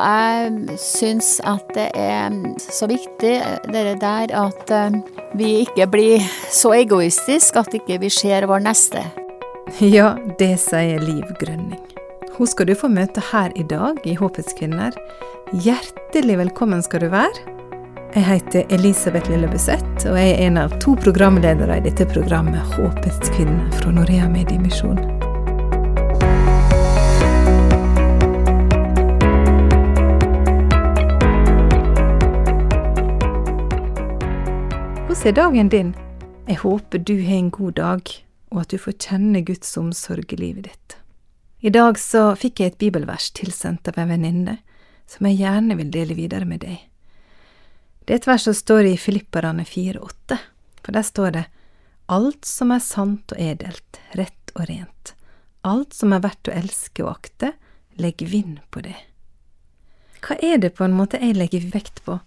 Jeg syns at det er så viktig, det der at eh, vi ikke blir så egoistiske at ikke vi ser vår neste. Ja, det sier Liv Grønning. Hun skal du få møte her i dag i Håpets kvinner. Hjertelig velkommen skal du være. Jeg heter Elisabeth Lillebuseth, og jeg er en av to programledere i dette programmet Håpets kvinner fra Norea Mediemisjon. Hvordan er dagen din? Jeg håper du har en god dag, og at du får kjenne Guds omsorg i livet ditt. I dag så fikk jeg et bibelvers tilsendt av en venninne, som jeg gjerne vil dele videre med deg. Det er et vers som står i Filipperne 4,8, for der står det Alt som er sant og edelt, rett og rent, alt som er verdt å elske og akte, legg vind på det. Hva er det på en måte jeg legger vekt på?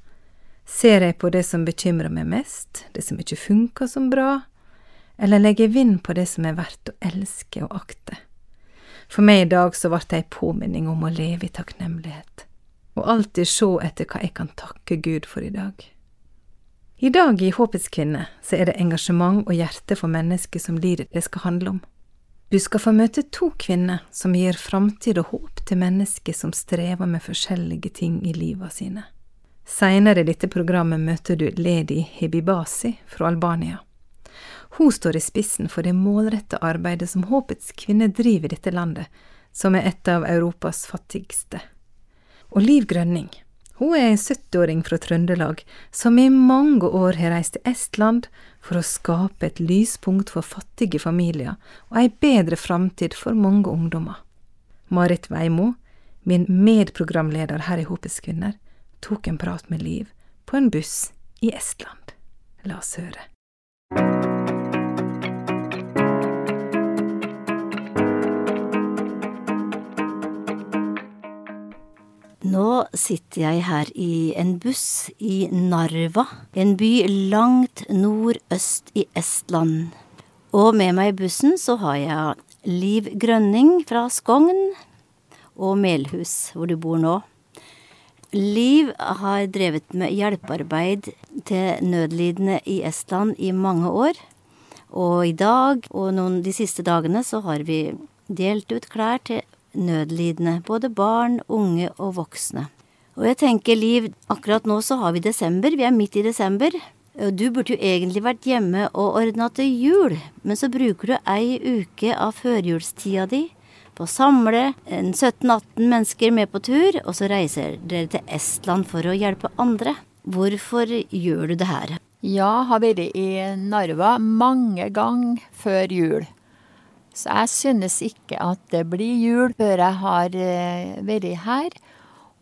Ser jeg på det som bekymrer meg mest, det som ikke funker som bra, eller legger jeg vind på det som er verdt å elske og akte? For meg i dag så ble det ei påminning om å leve i takknemlighet, og alltid se etter hva jeg kan takke Gud for i dag. I dag i Håpets kvinne så er det engasjement og hjerte for mennesker som lider det skal handle om. Du skal få møte to kvinner som gir framtid og håp til mennesker som strever med forskjellige ting i livet sine. Seinere i dette programmet møter du Ledi Hebibasi fra Albania. Hun står i spissen for det målretta arbeidet som Håpets kvinner driver i dette landet, som er et av Europas fattigste. Og Liv Grønning, hun er en 70-åring fra Trøndelag som i mange år har reist til Estland for å skape et lyspunkt for fattige familier og ei bedre framtid for mange ungdommer. Marit Veimo, min medprogramleder her i Håpets kvinner, tok en prat med Liv på en buss i Estland. La oss høre. Nå sitter jeg her i en buss i Narva, en by langt nordøst i Estland. Og med meg i bussen så har jeg Liv Grønning fra Skogn og Melhus, hvor du bor nå. Liv har drevet med hjelpearbeid til nødlidende i Estland i mange år. Og i dag og noen de siste dagene så har vi delt ut klær til nødlidende, både barn, unge og voksne. Og jeg tenker, Liv, akkurat nå så har vi desember, vi er midt i desember. Og du burde jo egentlig vært hjemme og ordna til jul, men så bruker du ei uke av førjulstida di på å samle 17-18 mennesker med på tur, og så reiser dere til Estland for å hjelpe andre. Hvorfor gjør du det her? Ja, har vært i Narva mange ganger før jul. Så jeg synes ikke at det blir jul før jeg har eh, vært her.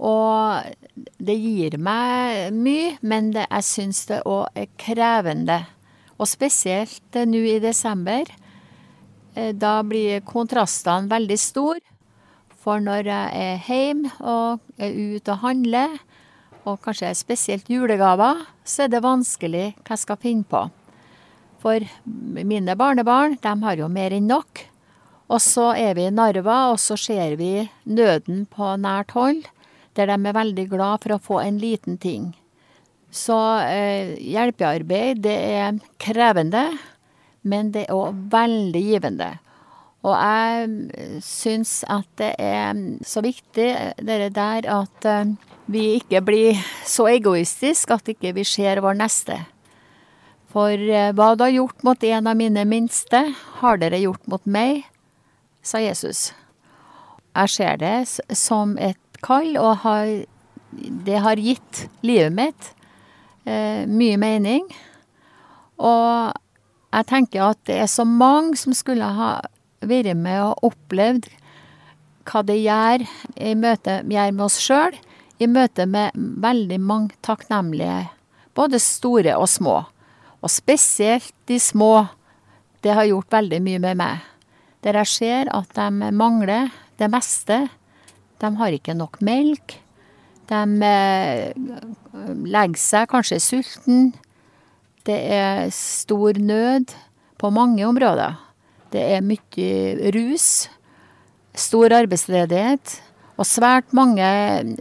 Og det gir meg mye, men det, jeg syns det òg er krevende. Og spesielt eh, nå i desember. Eh, da blir kontrastene veldig store. For når jeg er hjemme og er ute og handler, og kanskje spesielt julegaver, så er det vanskelig hva jeg skal finne på. For mine barnebarn, de har jo mer enn nok. Og så er vi i Narva, og så ser vi nøden på nært hold, der de er veldig glad for å få en liten ting. Så eh, hjelpearbeid, det er krevende, men det er òg veldig givende. Og jeg syns at det er så viktig, det der, at eh, vi ikke blir så egoistiske at ikke vi ser vår neste. For eh, hva du har gjort mot en av mine minste, har dere gjort mot meg, sa Jesus. Jeg ser det som et kall, og har, det har gitt livet mitt eh, mye mening. Og jeg tenker at det er så mange som skulle ha vært med og opplevd hva det gjør i møte gjør med oss sjøl, i møte med veldig mange takknemlige, både store og små. Og spesielt de små. Det har gjort veldig mye med meg. Der jeg ser at de mangler det meste. De har ikke nok melk. De legger seg kanskje sulten. Det er stor nød på mange områder. Det er mye rus, stor arbeidsledighet, Og svært mange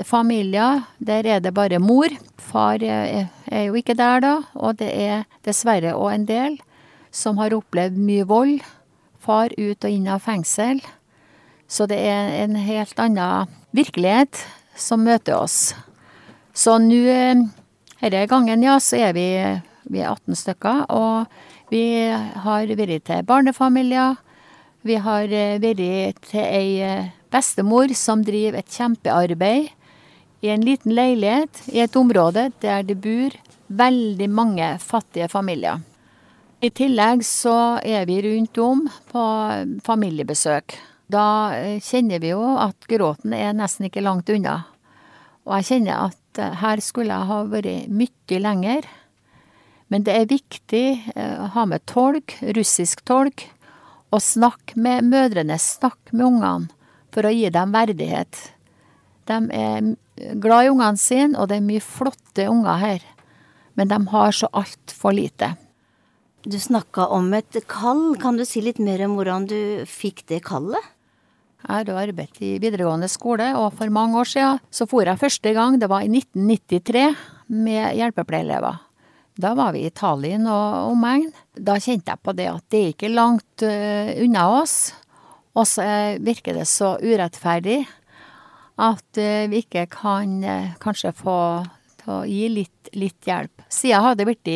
familier, der er det bare mor. Far er, jo ikke der da, og det er dessverre òg en del som har opplevd mye vold. Far ut og inn av fengsel. Så det er en helt annen virkelighet som møter oss. Så nå, denne gangen, ja, så er vi, vi er 18 stykker, og vi har vært til barnefamilier. Vi har vært til ei bestemor som driver et kjempearbeid i en liten leilighet i et område der det bor veldig mange fattige familier. I tillegg så er vi rundt om på familiebesøk. Da eh, kjenner vi jo at gråten er nesten ikke langt unna. Og jeg kjenner at eh, her skulle jeg ha vært mye lenger. Men det er viktig eh, å ha med tolk, russisk tolk, og snakke med mødrene, snakke med ungene for å gi dem verdighet. De er glad i ungene sine, og det er mye flotte unger her. Men de har så altfor lite. Du snakka om et kall. Kan du si litt mer om hvordan du fikk det kallet? Jeg har arbeidet i videregående skole, og for mange år siden så for jeg første gang, det var i 1993, med hjelpepleierelever. Da var vi i Tallinn og omegn. Da kjente jeg på det at det er ikke langt uh, unna oss. Og så eh, virker det så urettferdig at uh, vi ikke kan uh, kanskje få til å gi litt, litt hjelp. Siden hadde det blitt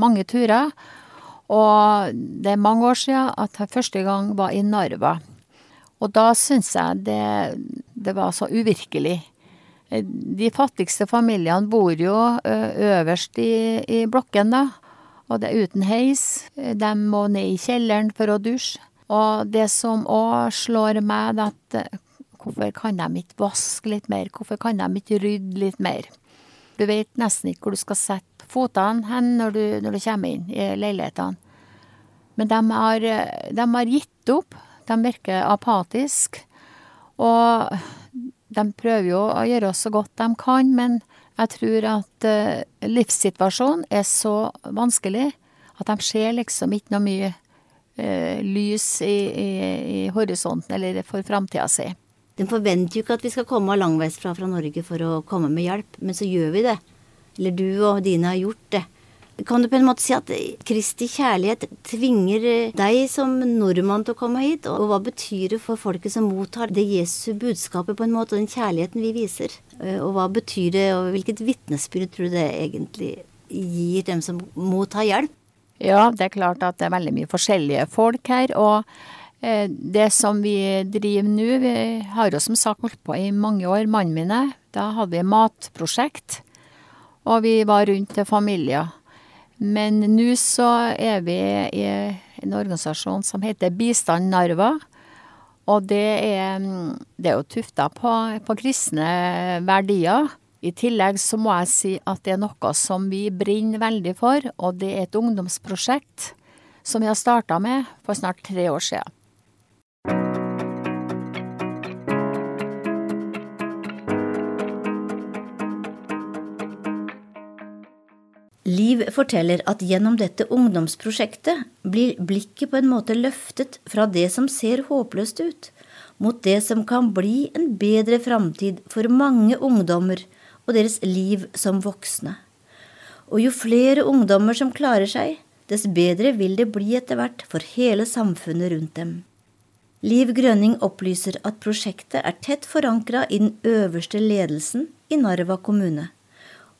mange turer, og det er mange år siden at jeg første gang var i Narva. Og da syns jeg det, det var så uvirkelig. De fattigste familiene bor jo øverst i, i blokken, da. Og det er uten heis. De må ned i kjelleren for å dusje. Og det som òg slår meg, er at hvorfor kan de ikke vaske litt mer? Hvorfor kan de ikke rydde litt mer? Du vet nesten ikke hvor du skal sette fotene hen når du, når du kommer inn i leilighetene. Men de har, de har gitt opp. De virker apatiske. Og de prøver jo å gjøre så godt de kan, men jeg tror at uh, livssituasjonen er så vanskelig at de ser liksom ikke noe mye eh, lys i, i, i, horisonten, eller for framtida si. De forventer jo ikke at vi skal komme langveisfra fra Norge for å komme med hjelp, men så gjør vi det. Eller du og dine har gjort det. Kan du på en måte si at Kristi kjærlighet tvinger deg som nordmann til å komme hit? Og hva betyr det for folket som mottar det Jesu budskapet, på en måte, og den kjærligheten vi viser? Eh, og hva betyr det, og hvilket vitnesbyrd tror du det egentlig gir dem som mottar hjelp? Ja, det er klart at det er veldig mye forskjellige folk her. Og eh, det som vi driver nå, vi har jo som sagt holdt på i mange år, mannen mine. Da hadde vi matprosjekt, og vi var rundt til familier. Men nå så er vi i en organisasjon som heter Bistand Narva. Og det er, det er jo tufta på, på kristne verdier. I tillegg så må jeg si at det er noe som vi brenner veldig for, og det er et ungdomsprosjekt som vi har starta med for snart tre år siden. Liv forteller at gjennom dette ungdomsprosjektet blir blikket på en måte løftet fra det som ser håpløst ut, mot det som kan bli en bedre framtid for mange ungdommer og deres liv som voksne. Og jo flere ungdommer som klarer seg, dess bedre vil det bli etter hvert for hele samfunnet rundt dem. Liv Grønning opplyser at prosjektet er tett forankra i den øverste ledelsen i Narva kommune.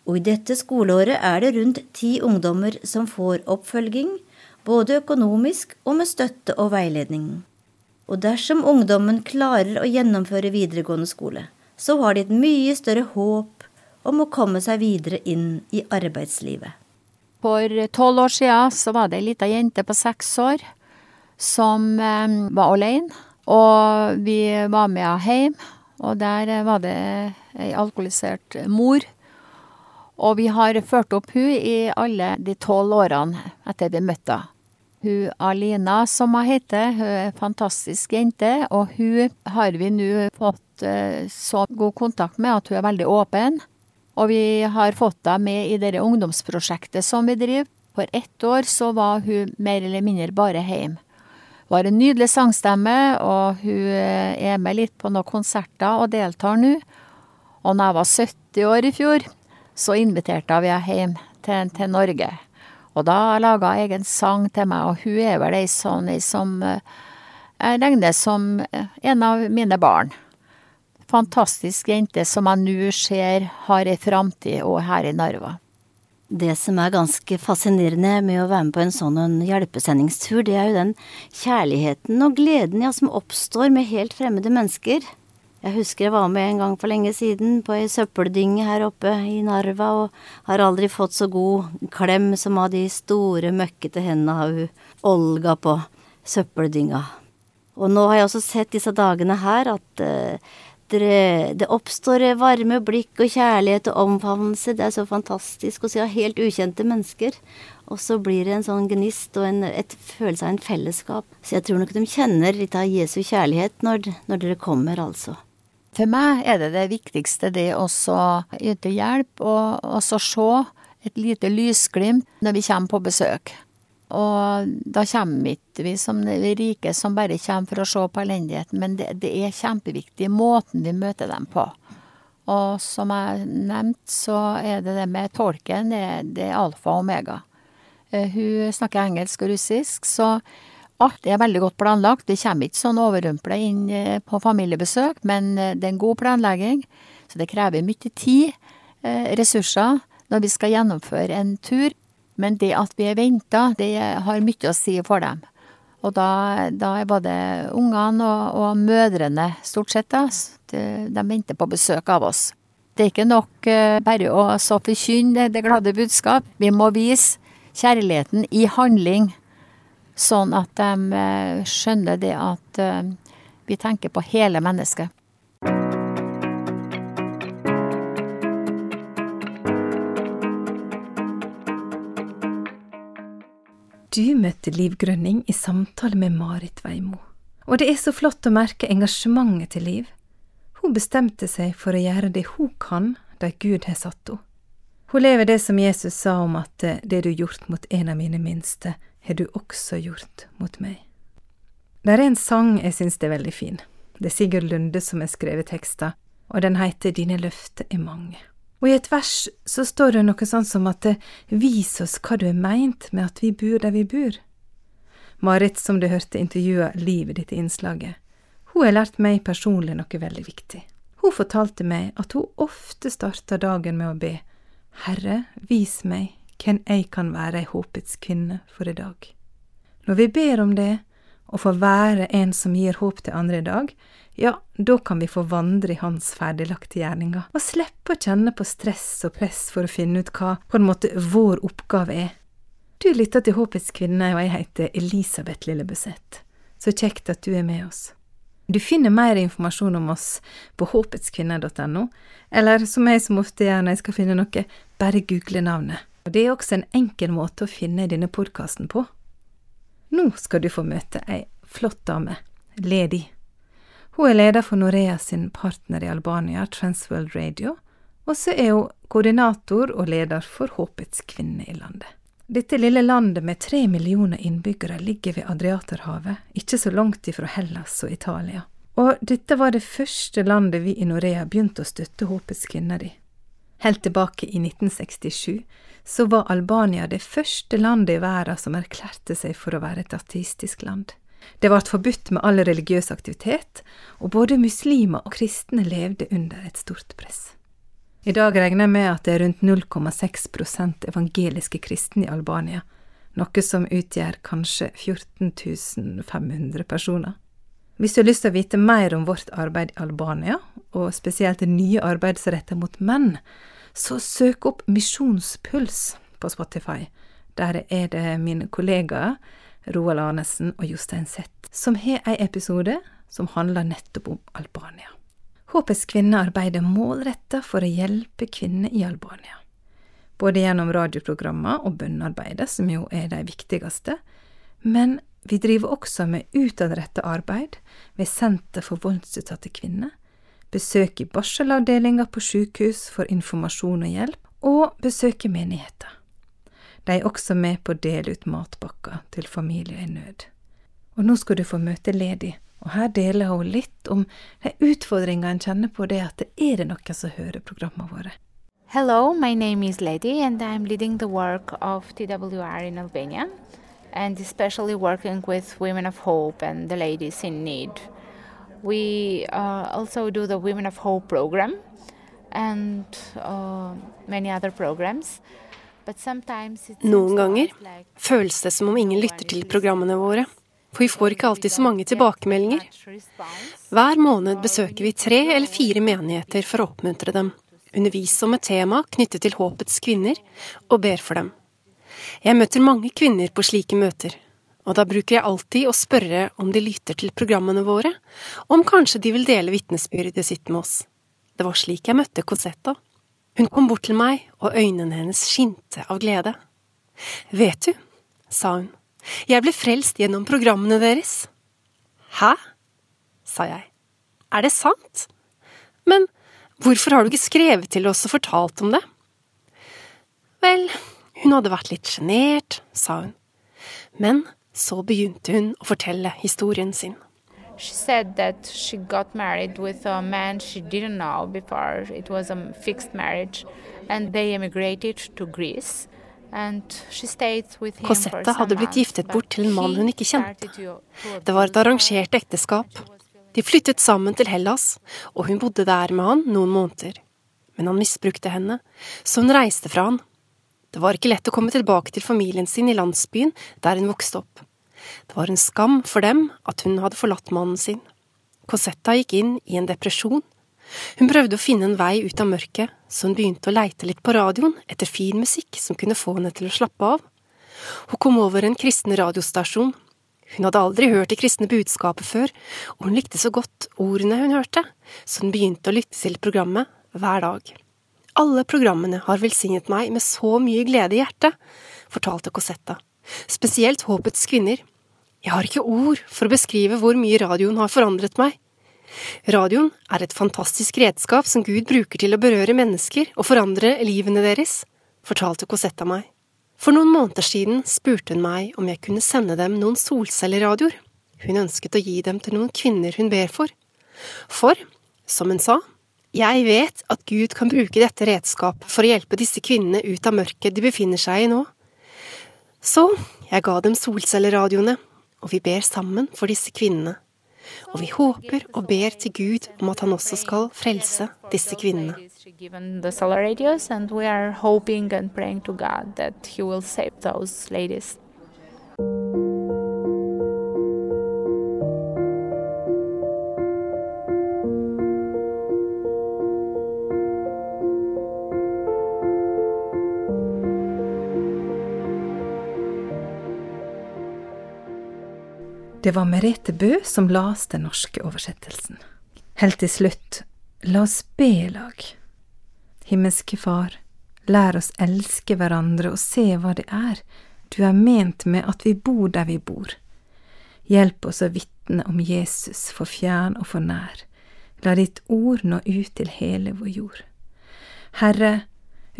Og i dette skoleåret er det rundt ti ungdommer som får oppfølging, både økonomisk og med støtte og veiledning. Og dersom ungdommen klarer å gjennomføre videregående skole, så har de et mye større håp om å komme seg videre inn i arbeidslivet. For tolv år siden så var det ei lita jente på seks år som eh, var alene. Og vi var med henne hjem, og der var det ei alkoholisert mor. Og vi har ført opp hun i alle de tolv årene etter vi møtte henne. Hun Alina, som hun heter, hun er en fantastisk jente, og hun har vi nå fått eh, så god kontakt med at hun er veldig åpen. Og vi har fått henne med i det ungdomsprosjektet som vi driver. For ett år så var hun mer eller mindre bare hjemme. Hun har en nydelig sangstemme, og hun er med litt på noen konserter og deltar nå. Og når jeg var 70 år i fjor, så inviterte vi henne hjem til, til Norge. Og da laga hun egen sang til meg, og hun er vel ei sånn som jeg regner som en av mine barn. Fantastisk jente som jeg nå ser har ei framtid òg her i Narva. Det som er ganske fascinerende med å være med på en sånn en hjelpesendingstur, det er jo den kjærligheten og gleden ja, som oppstår med helt fremmede mennesker. Jeg husker jeg var med en gang for lenge siden på ei søppeldynge her oppe i Narva, og har aldri fått så god klem som av de store, møkkete hendene av hun Olga på søppeldynga. Og nå har jeg også sett disse dagene her at uh, dere, det oppstår varme blikk og kjærlighet og omfavnelse. Det er så fantastisk å se helt ukjente mennesker. Og så blir det en sånn gnist og en et følelse av en fellesskap. Så jeg tror nok de kjenner litt av Jesu kjærlighet når, når dere kommer, altså. For meg er det det viktigste, det å yte hjelp og også se et lite lysglimt når vi kommer på besøk. Og da kommer vi som de rike som bare kommer for å se på elendigheten, men det, det er kjempeviktig måten vi møter dem på. Og som jeg nevnte, så er det det med tolken, det, det er alfa og omega. Uh, hun snakker engelsk og russisk, så alt er veldig godt planlagt. Det kommer ikke sånn overrumpla inn uh, på familiebesøk, men uh, det er en god planlegging. Så det krever mye tid, ressurser, når vi skal gjennomføre en tur. Men det at vi er venta, det har mye å si for dem. Og da, da er både ungene og, og, mødrene, stort sett, da, de, venter på besøk av oss. Det er ikke nok bare å så forkynne det glade budskap. Vi må vise kjærligheten i handling, sånn at de uh, skjønner det at uh, vi tenker på hele mennesket. Du møtte Liv Grønning i samtale med Marit Veimo. Og det er så flott å merke engasjementet til Liv. Hun bestemte seg for å gjøre det hun kan der Gud har satt henne. Hun lever det som Jesus sa om at eh, det du gjort mot en av mine minste, har du også gjort mot meg. Det er en sang jeg syns er veldig fin. Det er Sigurd Lunde som har skrevet teksten, og den heter Dine løfter er mange. Og i et vers så står det noe sånn som at vis oss hva du er meint med at vi bor der vi bor. Marit, som du hørte intervjua ditt i innslaget, hun har lært meg personlig noe veldig viktig. Hun fortalte meg at hun ofte starta dagen med å be Herre, vis meg hvem jeg kan være ei håpets kvinne for i dag. Når vi ber om det, og får være en som gir håp til andre i dag, ja, da kan vi få vandre i hans ferdiglagte gjerninger, og slippe å kjenne på stress og press for å finne ut hva på en måte vår oppgave er. Du lytter til Håpets kvinne, og jeg heter Elisabeth Lillebuseth. Så kjekt at du er med oss. Du finner mer informasjon om oss på håpetskvinne.no, eller som jeg som ofte gjør når jeg skal finne noe, bare google navnet. Og Det er også en enkel måte å finne denne podkasten på. Nå skal du få møte ei flott dame, Ledi. Hun er leder for Norea sin partner i Albania, Transworld Radio, og så er hun koordinator og leder for Håpets kvinne i landet. Dette lille landet med tre millioner innbyggere ligger ved Adriaterhavet, ikke så langt ifra Hellas og Italia. Og dette var det første landet vi i Norea begynte å støtte Håpets kvinner i. Helt tilbake i 1967 så var Albania det første landet i verden som erklærte seg for å være et ateistisk land. Det ble forbudt med all religiøs aktivitet, og både muslimer og kristne levde under et stort press. I dag regner jeg med at det er rundt 0,6% evangeliske kristne i Albania, noe som utgjør kanskje 14 500 personer. Hvis du har lyst til å vite mer om vårt arbeid i Albania, og spesielt det nye arbeidet som retter mot menn, så søk opp Misjonspuls på Spotify. Der er det mine kollegaer Roald Arnesen og Jostein Sett som har ei episode som handler nettopp om Albania. Håpets kvinner arbeider målretta for å hjelpe kvinner i Albania. Både gjennom radioprogrammer og bønnearbeidet, som jo er de viktigste, men vi driver også med utadrettet arbeid ved Senter for voldsutsatte kvinner, besøk i barselavdelinga på sykehus for informasjon og hjelp, og besøk i menigheter. De er også med på å dele ut matpakker til familier i nød. Og nå skal du få møte Ledi, og her deler hun litt om de utfordringene en kjenner på det at det er det noen som hører programmene våre. Hello, my name is Lady, and I'm leading the work of TWR in Albania, and especially working with Women of Hope and the ladies in need. We uh, also do the Women of Hope program and uh, many other programs. Noen ganger føles det som om ingen lytter til programmene våre, for vi får ikke alltid så mange tilbakemeldinger. Hver måned besøker vi tre eller fire menigheter for å oppmuntre dem, undervise om et tema knyttet til håpets kvinner, og ber for dem. Jeg møter mange kvinner på slike møter, og da bruker jeg alltid å spørre om de lytter til programmene våre, og om kanskje de vil dele vitnesbyrdet sitt med oss. Det var slik jeg møtte Cosetta. Hun kom bort til meg, og øynene hennes skinte av glede. Vet du, sa hun, jeg ble frelst gjennom programmene deres. Hæ? sa jeg. Er det sant? Men hvorfor har du ikke skrevet til oss og fortalt om det? Vel, hun hadde vært litt sjenert, sa hun. Men så begynte hun å fortelle historien sin. She said that she got married with a man she didn't know before. It was a fixed marriage, and they emigrated to Greece. Cosetta hadde blitt giftet bort til en mann hun ikke kjente. Det var et arrangert ekteskap. De flyttet sammen til Hellas, og hun bodde der med han noen måneder. Men han misbrukte henne, så hun reiste fra han. Det var ikke lett å komme tilbake til familien sin i landsbyen der hun vokste opp. Det var en skam for dem at hun hadde forlatt mannen sin. Cosetta gikk inn i en depresjon. Hun prøvde å finne en vei ut av mørket, så hun begynte å leite litt på radioen etter fin musikk som kunne få henne til å slappe av. Hun kom over en kristen radiostasjon. Hun hadde aldri hørt det kristne budskapet før, og hun likte så godt ordene hun hørte, så hun begynte å lytte til programmet hver dag. Alle programmene har velsignet meg med så mye glede i hjertet, fortalte Cosetta. Spesielt Håpets kvinner. Jeg har ikke ord for å beskrive hvor mye radioen har forandret meg. Radioen er et fantastisk redskap som Gud bruker til å berøre mennesker og forandre livene deres, fortalte Cosetta meg. For noen måneder siden spurte hun meg om jeg kunne sende dem noen solcelleradioer. Hun ønsket å gi dem til noen kvinner hun ber for. For, som hun sa, jeg vet at Gud kan bruke dette redskapet for å hjelpe disse kvinnene ut av mørket de befinner seg i nå. Så jeg ga dem solcelleradioene, og vi ber sammen for disse kvinnene. Og vi håper og ber til Gud om at han også skal frelse disse kvinnene. And and. Det var Merete Bø som las den norske oversettelsen. Helt til slutt, la oss be i lag. Himmelske Far, lær oss elske hverandre og se hva det er du er ment med at vi bor der vi bor. Hjelp oss å vitne om Jesus for fjern og for nær. La ditt ord nå ut til hele vår jord. Herre,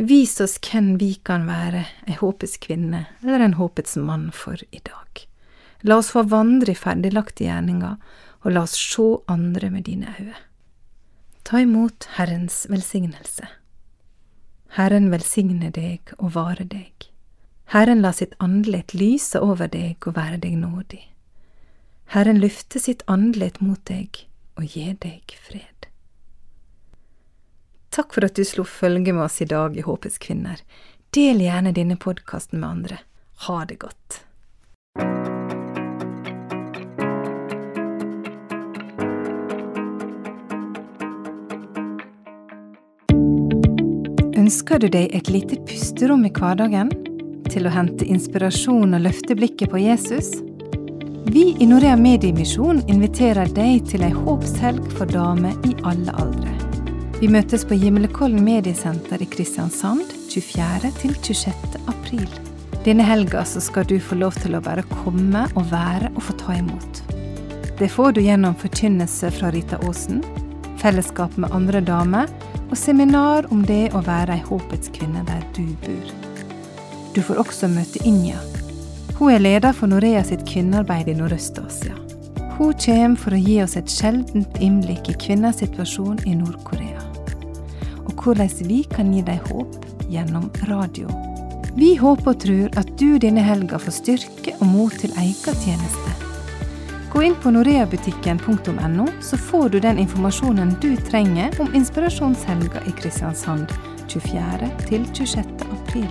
vis oss hvem vi kan være, ei håpets kvinne eller en håpets mann for i dag. La oss få vandre i ferdiglagte gjerninger, og la oss se andre med dine øyne. Ta imot Herrens velsignelse. Herren velsigne deg og vare deg. Herren la sitt åndelighet lyse over deg og være deg nådig. Herren løfte sitt åndelighet mot deg og gi deg fred. Takk for at du slo følge med oss i dag i Håpets kvinner. Del gjerne denne podkasten med andre. Ha det godt. Ønsker du deg et lite pusterom i hverdagen til å hente inspirasjon og løfte blikket på Jesus? Vi i Norea Mediemisjon inviterer deg til ei håpshelg for damer i alle aldre. Vi møtes på Gimlekollen mediesenter i Kristiansand 24. til 26. april. Denne helga skal du få lov til å bare komme og være og få ta imot. Det får du gjennom forkynnelse fra Rita Aasen, fellesskap med andre damer og seminar om det å være ei håpets kvinne der du bor. Du får også møte Inja. Hun er leder for Norea sitt kvinnearbeid i Nordøst-Asia. Hun kommer for å gi oss et sjeldent innblikk i kvinners situasjon i Nord-Korea. Og hvordan vi kan gi dem håp gjennom radio. Vi håper og tror at du denne helga får styrke og mot til egen tjeneste. Gå inn på noreabutikken.no, så får du den informasjonen du trenger om inspirasjonshelga i Kristiansand 24. til 26. april.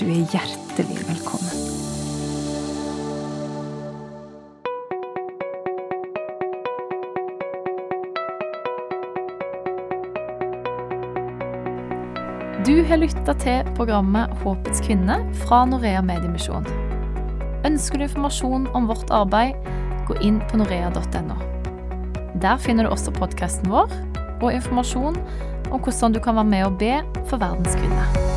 Du er hjertelig velkommen. Du har lytta til programmet Håpets kvinne fra Norea Mediemisjon. Ønsker du informasjon om vårt arbeid, gå inn på norea.no. Der finner du også podkasten vår og informasjon om hvordan du kan være med og be for verdens kvinner.